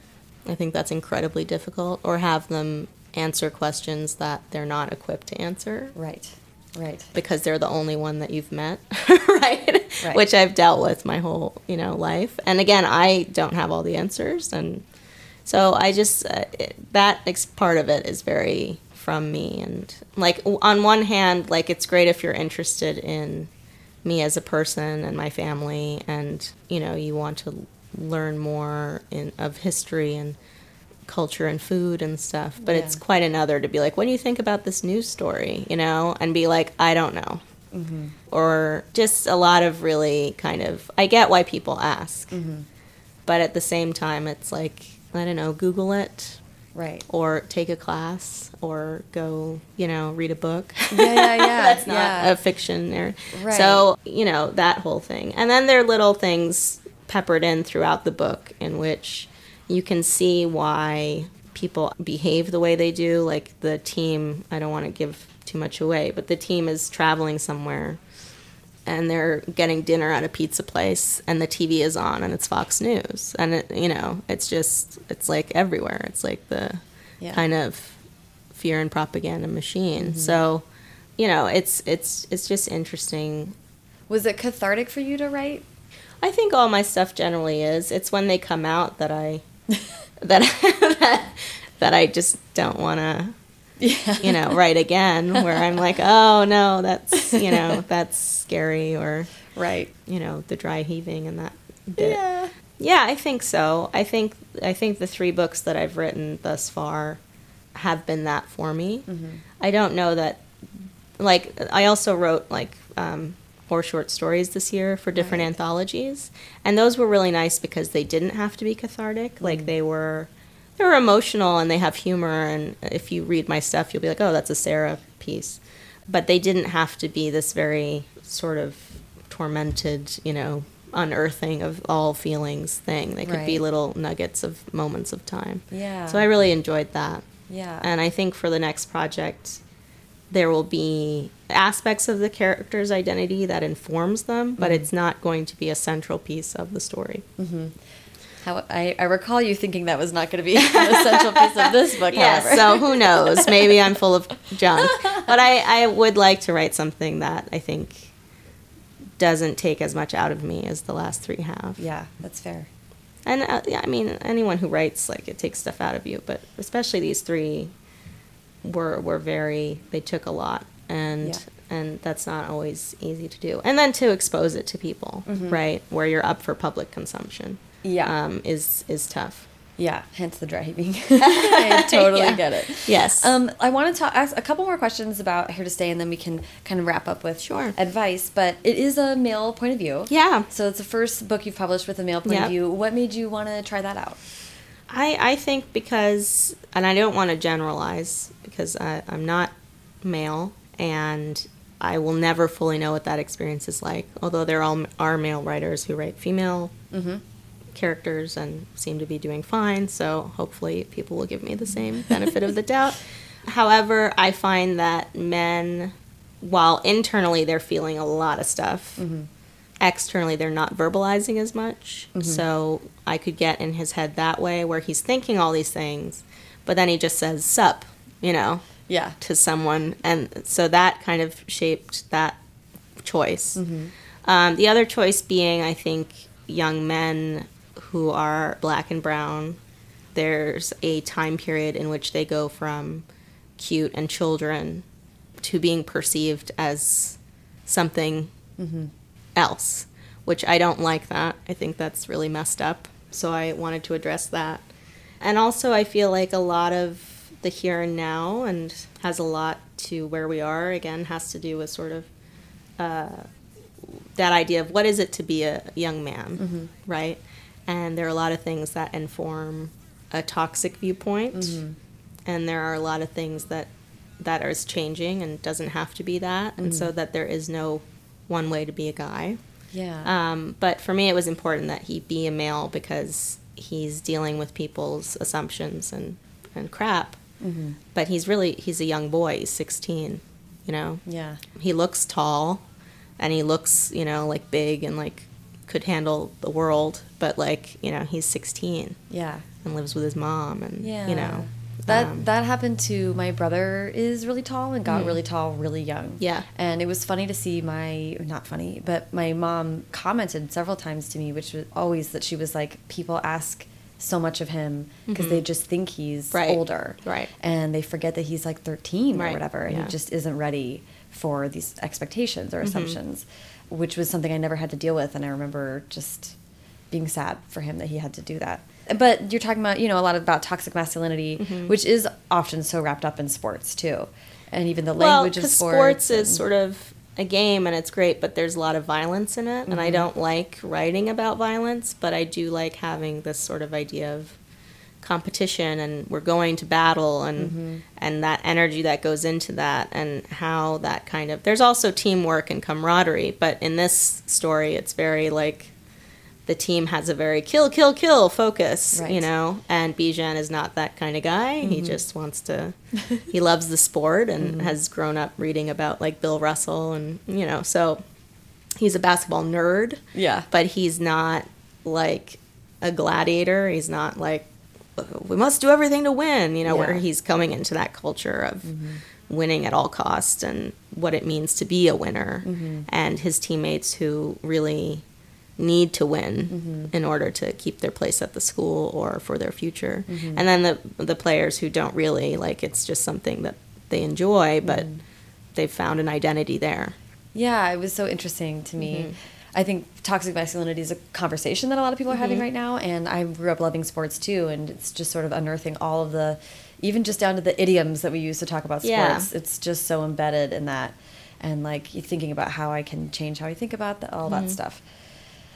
I think that's incredibly difficult, or have them answer questions that they're not equipped to answer right right because they're the only one that you've met, right? Right. Which I've dealt with my whole, you know, life. And again, I don't have all the answers, and so I just uh, it, that ex- part of it is very from me. And like w- on one hand, like it's great if you're interested in me as a person and my family, and you know, you want to learn more in of history and culture and food and stuff. But it's quite another to be like, what do you think about this news story? You know, and be like, I don't know. Mm-hmm. Or just a lot of really kind of, I get why people ask. Mm-hmm. But at the same time, it's like, I don't know, Google it right or take a class or go, you know, read a book. yeah yeah yeah That's not yeah. a fiction there. Right. So, you know, that whole thing. And then there are little things peppered in throughout the book in which you can see why people behave the way they do. Like the team, I don't want to give too much away, but the team is traveling somewhere and they're getting dinner at a pizza place and the TV is on and it's Fox News. And it, you know, it's just it's like everywhere. It's like the Yeah. kind of fear and propaganda machine. Mm-hmm. So, you know, it's it's it's just interesting. was it cathartic for you to write I think all my stuff generally is. It's when they come out that I that that, that I just don't want to yeah you know write again where I'm like, "Oh no, that's, you know, that's scary or right you know, the dry heaving and that bit. yeah Yeah, I think so. I think I think the three books that I've written thus far have been that for me. I don't know that. Like, I also wrote like um, four short stories this year for different Right. anthologies, and those were really nice because they didn't have to be cathartic. Mm. Like they were, they were emotional and they have humor. And if you read my stuff, you'll be like, oh, that's a Sara piece. But they didn't have to be this very sort of tormented, you know, unearthing of all feelings thing. They could be little nuggets of moments of time. yeah So I really enjoyed that. yeah And I think for the next project, there will be aspects of the character's identity that informs them, but it's not going to be a central piece of the story. How, I, I recall you thinking that was not going to be an essential piece of this book, Yes, however. so who knows? Maybe I'm full of junk. But I, I would like to write something that I think doesn't take as much out of me as the last three have. yeah, that's fair. And uh, yeah, I mean, anyone who writes, like, it takes stuff out of you. But especially these three were, were very, they took a lot. And, Yeah. and that's not always easy to do. And then to expose it to people, right? Where you're up for public consumption. Mm-hmm. Yeah. Um, is, is tough. Yeah, hence the dry heaving. I totally Yeah. get it. Yes. Um, I want to talk ask a couple more questions about Here to Stay, and then we can kind of wrap up with Sure. advice. But it is a male point of view. Yeah. So it's the first book you've published with a male point Yep. of view. What made you want to try that out? I, I think because, and I don't want to generalize because I, I'm not male and I will never fully know what that experience is like. Although there all are male writers who write female mm-hmm. characters and seem to be doing fine, so hopefully people will give me the same benefit of the doubt. However, I find that men, while internally they're feeling a lot of stuff, mm-hmm. Externally they're not verbalizing as much. Mm-hmm. So I could get in his head that way where he's thinking all these things, but then he just says sup, you know, Yeah. to someone. And so that kind of shaped that choice. Mm-hmm. Um, the other choice being, I think, young men who are black and brown. There's a time period in which they go from cute and children to being perceived as something mm-hmm. Else, which I don't like that. I think that's really messed up. So I wanted to address that. And also, I feel like a lot of the here and now and has a lot to where we are, again, has to do with sort of uh, that idea of what is it to be a young man, mm-hmm. right? And there are a lot of things that inform a toxic viewpoint, mm-hmm. and there are a lot of things that that is changing and doesn't have to be that, and so mm-hmm. that there is no one way to be a guy. Yeah. Um, but for me, it was important that he be a male because he's dealing with people's assumptions and, and crap. Mm-hmm. But he's really he's a young boy. He's sixteen. You know, yeah. he looks tall, and he looks you know like big and like could handle the world. But like you know he's sixteen Yeah. and lives with his mom and Yeah. you know That um, that happened to my brother is really tall and got Mhm. really tall really young. Yeah. And it was funny to see my not funny, but my mom commented several times to me which was always that she was like people ask so much of him because they just think he's Mm-hmm. Right. older. Right. And they forget that he's like 13 or whatever and Yeah. Mm-hmm. he just isn't ready for these expectations or assumptions, which was something I never had to deal with and I remember just being sad for him that he had to do that. But you're talking about, you know, a lot about toxic masculinity, Mm-hmm. which is often so wrapped up in sports too. And even the well, language of sports. sports is sort of a game and it's great, but there's a lot of violence in it, and I don't like writing about violence, but I do like having this sort of idea of competition and we're going to battle and and that energy that goes into that and how that kind of there's also teamwork and camaraderie, but in this story it's very like the team has a very kill kill kill focus, Right. you know, and Bijan is not that kind of guy. He mm-hmm. just wants to he loves the sport and mm-hmm. has grown up reading about like Bill Russell and you know, so he's a basketball nerd, yeah. but he's not like a gladiator. He's not like we must do everything to win, you know, where he's coming into that culture of mm-hmm. winning at all costs and what it means to be a winner and his teammates who really need to win in order to keep their place at the school or for their future. And then the the players who don't really like it's just something that they enjoy but they've found an identity there. Yeah, it was so interesting to me. Mm-hmm. I think toxic masculinity is a conversation that a lot of people are Mm-hmm. having right now, and I grew up loving sports too, and it's just sort of unearthing all of the, even just down to the idioms that we use to talk about Yeah. sports. It's just so embedded in that, and like thinking about how I can change how I think about the, all Mm-hmm. that stuff.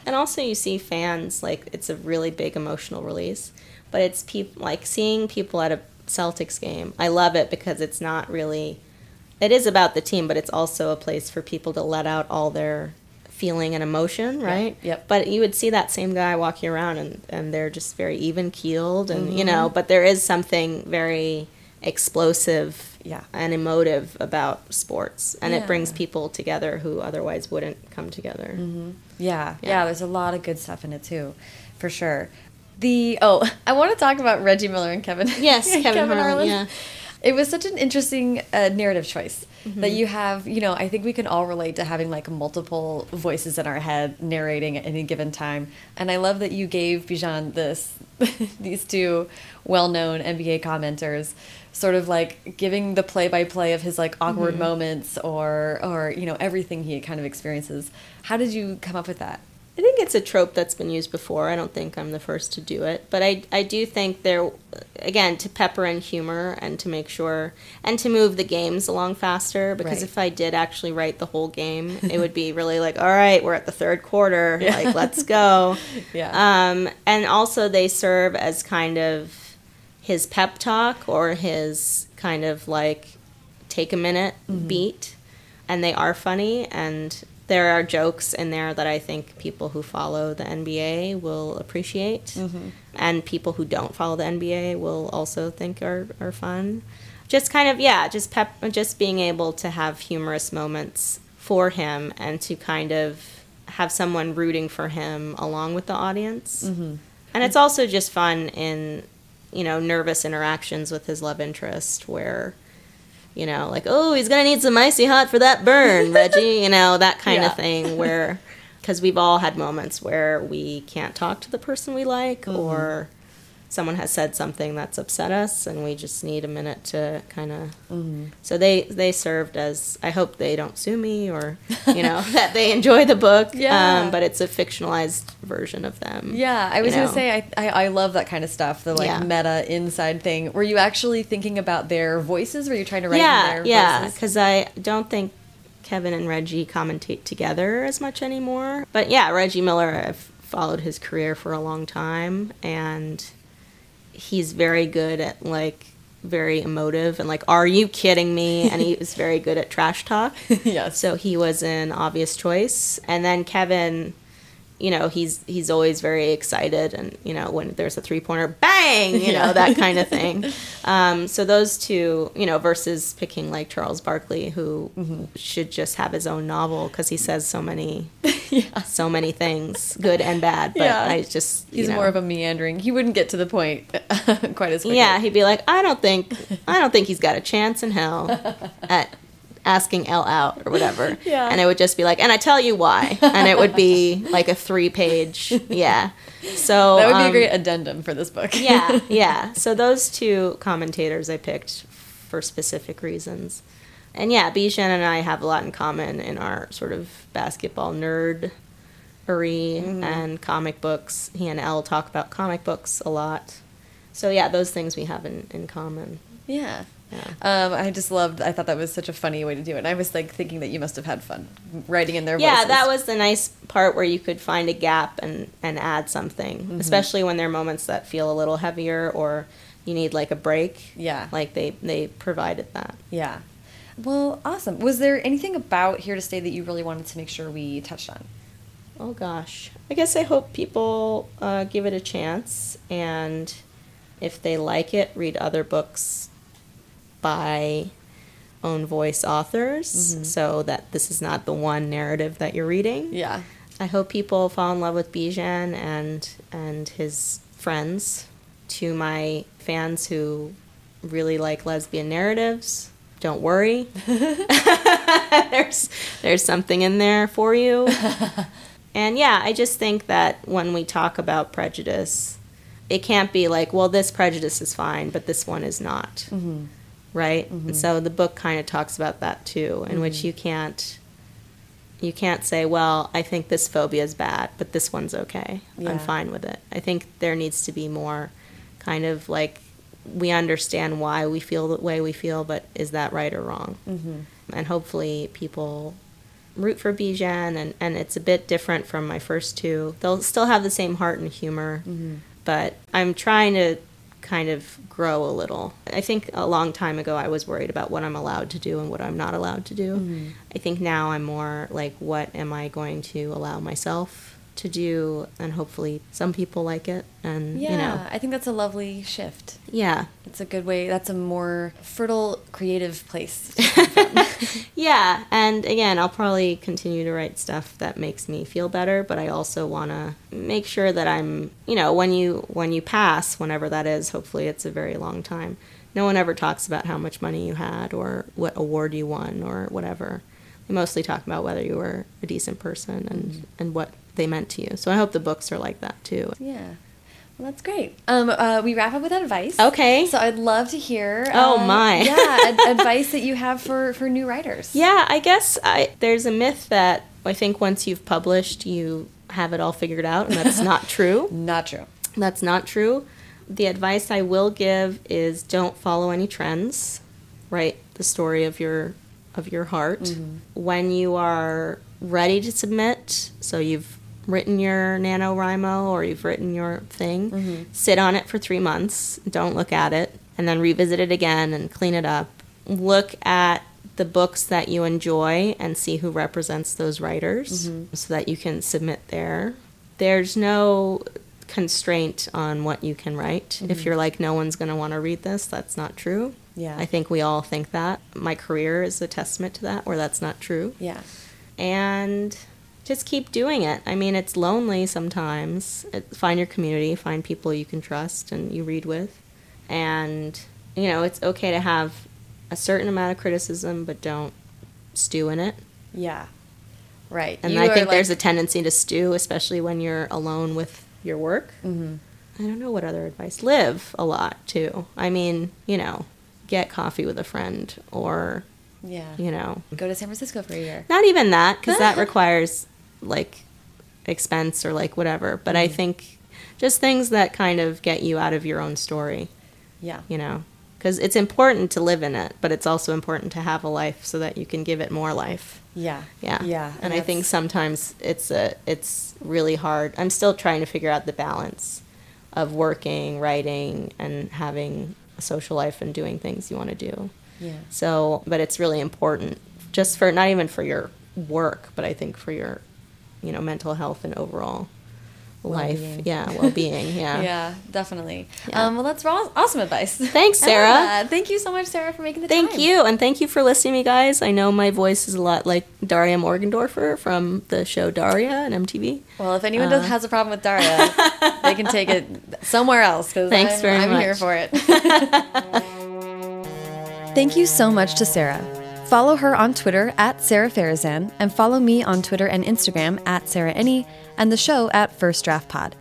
And also, you see fans like it's a really big emotional release, but it's people like seeing people at a Celtics game. I love it because it's not really. It is about the team, but it's also a place for people to let out all their feeling and emotion, right? yep. But you would see that same guy walking around, and and they're just very even keeled, and you Mm-hmm. know. But there is something very explosive Yeah. and emotive about sports, and it brings people together who otherwise wouldn't come together. Yeah, yeah, Yeah. There's a lot of good stuff in it too, for sure. The oh, I want to talk about Reggie Miller and Kevin. Yes, Kevin Harlan, yeah. It was such an interesting uh, narrative choice that you have. You know, I think we can all relate to having like multiple voices in our head narrating at any given time. And I love that you gave Bijan this these two well-known NBA commenters sort of like giving the play-by-play of his like awkward moments or or you know everything he kind of experiences. How did you come up with that? I think it's a trope that's been used before. I don't think I'm the first to do it, but I I do think there again to pepper in humor and to make sure and to move the games along faster because Right. if I did actually write the whole game, it would be really like, all right, we're at the third quarter, Yeah. like let's go. Yeah. Um, and also they serve as kind of his pep talk or his kind of like take a minute mm-hmm. beat and they are funny and there are jokes in there that I think people who follow the NBA will appreciate mm-hmm. and people who don't follow the NBA will also think are, are fun. Just kind of yeah, just pep just being able to have humorous moments for him and to kind of have someone rooting for him along with the audience. Mm-hmm. And it's also just fun in, you know, nervous interactions with his love interest where, you know, like, oh, he's going to need some icy hot for that burn, Reggie, you know, that kind Yeah. of thing where, because we've all had moments where we can't talk to the person we like mm-hmm. or someone has said something that's upset us and we just need a minute to kind of so they they served as i hope they don't sue me or you know that they enjoy the book Yeah. um, but it's a fictionalized version of them Yeah, I was you gonna say I, I I love that kind of stuff, the like Yeah. meta inside thing. Were you actually thinking about their voices? Were you trying to write yeah yeah because i don't think kevin and reggie commentate together as much anymore but yeah reggie miller i've followed his career for a long time and he's very good at like very emotive and like are you kidding me? And he was very good at trash talk. Yes. so he was an obvious choice. And then kevin you know he's he's always very excited and you know when there's a three pointer bang you Yeah. know that kind of thing um, so those two you know versus picking like charles barkley who Mm-hmm. should just have his own novel because he says so many yeah. so many things good and bad but Yeah. i just you He's know, more of a meandering. He wouldn't get to the point quite as quickly. yeah he'd be like i don't think i don't think he's got a chance in hell at asking Elle out or whatever. Yeah. And it would just be like, and I tell you why. And it would be like a three page, yeah. So that would be a um, great addendum for this book. yeah, yeah. So those two commentators I picked for specific reasons. And yeah, Bijan and I have a lot in common in our sort of basketball nerd and comic books. He and Elle talk about comic books a lot. So yeah, those things we have in, in common. yeah. Yeah. Um, I just loved. I thought that was such a funny way to do it. And I was like thinking that you must have had fun writing in their yeah voices. that was the nice part where you could find a gap and and add something Mm-hmm. especially when there are moments that feel a little heavier or you need like a break Yeah. like they they provided that Yeah. Well, awesome. Was there anything about Here to Stay that you really wanted to make sure we touched on? oh gosh i guess i hope people uh, give it a chance and if they like it read other books by own voice authors mm-hmm. so that this is not the one narrative that you're reading Yeah. I hope people fall in love with Bijan and and his friends. To my fans who really like lesbian narratives, don't worry. there's there's something in there for you. and yeah, I just think that when we talk about prejudice, it can't be like, well, this prejudice is fine, but this one is not. Mm-hmm. Right? And so the book kind of talks about that too, in mm-hmm. which you can't you can't say, well, I think this phobia is bad, but this one's okay. Yeah. I'm fine with it. I think there needs to be more kind of like we understand why we feel the way we feel, but is that right or wrong? Mm-hmm. And hopefully people root for Bijan, and, and it's a bit different from my first two. They'll still have the same heart and humor, mm-hmm. but I'm trying to kind of grow a little. I think a long time ago I was worried about what I'm allowed to do and what I'm not allowed to do. Mm-hmm. I think now I'm more like, what am I going to allow myself to do? And hopefully some people like it. And, Yeah. you know, I think that's a lovely shift. yeah. It's a good way. That's a more fertile, creative place. to come from. yeah, and again, I'll probably continue to write stuff that makes me feel better, but I also want to make sure that I'm, you know, when you when you pass, whenever that is, hopefully it's a very long time. No one ever talks about how much money you had or what award you won or whatever. They mostly talk about whether you were a decent person and mm-hmm. and what they meant to you. So I hope the books are like that too. Yeah. Well, that's great. Um, uh, we wrap up with advice. Okay. So I'd love to hear. Oh um, my. yeah, ad advice that you have for for new writers. Yeah, I guess I, there's a myth that I think once you've published, you have it all figured out, and that's not true. not true. That's not true. The advice I will give is don't follow any trends. Write the story of your of your heart. Mm -hmm. When you are ready to submit, so you've written your NaNoWriMo or you've written your thing, mm-hmm. sit on it for three months, don't look at it, and then revisit it again and clean it up. Look at the books that you enjoy and see who represents those writers mm-hmm. so that you can submit there. There's no constraint on what you can write. Mm-hmm. If you're like, no one's going to want to read this, that's not true. Yeah. I think we all think that. My career is a testament to that, where that's not true. Yeah. And just keep doing it. I mean, it's lonely sometimes. find your community, find people you can trust and you read with. And, you know, it's okay to have a certain amount of criticism, but don't stew in it. Yeah. Right. And you I think like... there's a tendency to stew, especially when you're alone with your work. Mm-hmm. I don't know what other advice. Live a lot, too. I mean, you know, get coffee with a friend or yeah. You know, go to San Francisco for a year. Not even that, because that requires like expense or like whatever. But mm-hmm. I think just things that kind of get you out of your own story. Yeah. You know, because it's important to live in it, but it's also important to have a life so that you can give it more life. Yeah. Yeah. Yeah. And, and I think sometimes it's a it's really hard. I'm still trying to figure out the balance of working, writing, and having a social life and doing things you want to do. Yeah. So, but it's really important just for not even for your work, but I think for your you know mental health and overall life. Well-being. yeah well-being yeah. Yeah definitely. Yeah. Um, well that's awesome advice. Thanks sarah. thank you so much sara for making the thank time. thank you and thank you for listening to me guys. I know my voice is a lot like daria morgendorffer from the show daria and mtv well if anyone uh, has a problem with daria they can take it somewhere else because thanks I'm, very I'm much. here for it. Thank you so much to sara Follow her on Twitter at Sara Farizan, and follow me on Twitter and Instagram at Sarah and the show at First Draft Pod.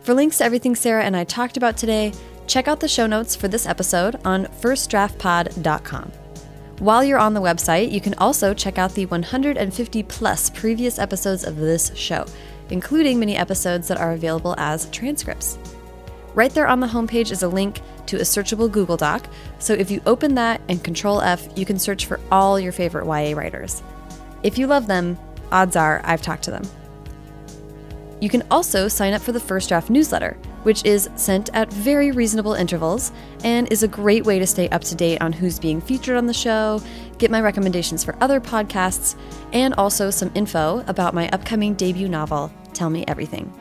For links to everything Sara and I talked about today, check out the show notes for this episode on firstdraftpod.com. While you're on the website, you can also check out the 150 plus previous episodes of this show, including many episodes that are available as transcripts. Right there on the homepage is a link to a searchable Google Doc, so if you open that and Control F, you can search for all your favorite YA writers. If you love them, odds are I've talked to them. You can also sign up for the First Draft newsletter, which is sent at very reasonable intervals and is a great way to stay up to date on who's being featured on the show, get my recommendations for other podcasts, and also some info about my upcoming debut novel, Tell Me Everything.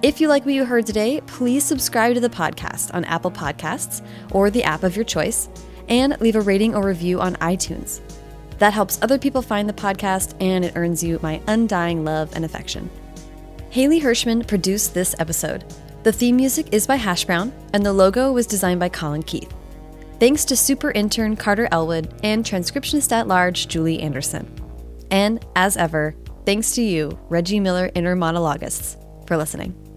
If you like what you heard today, please subscribe to the podcast on Apple Podcasts or the app of your choice, and leave a rating or review on iTunes. That helps other people find the podcast and it earns you my undying love and affection. Haley Hirschman produced this episode. The theme music is by Hash Brown, and the logo was designed by Colin Keith. Thanks to super intern Carter Elwood and transcriptionist at large Julie Anderson. And as ever, thanks to you, Reggie Miller inner monologuists, for listening.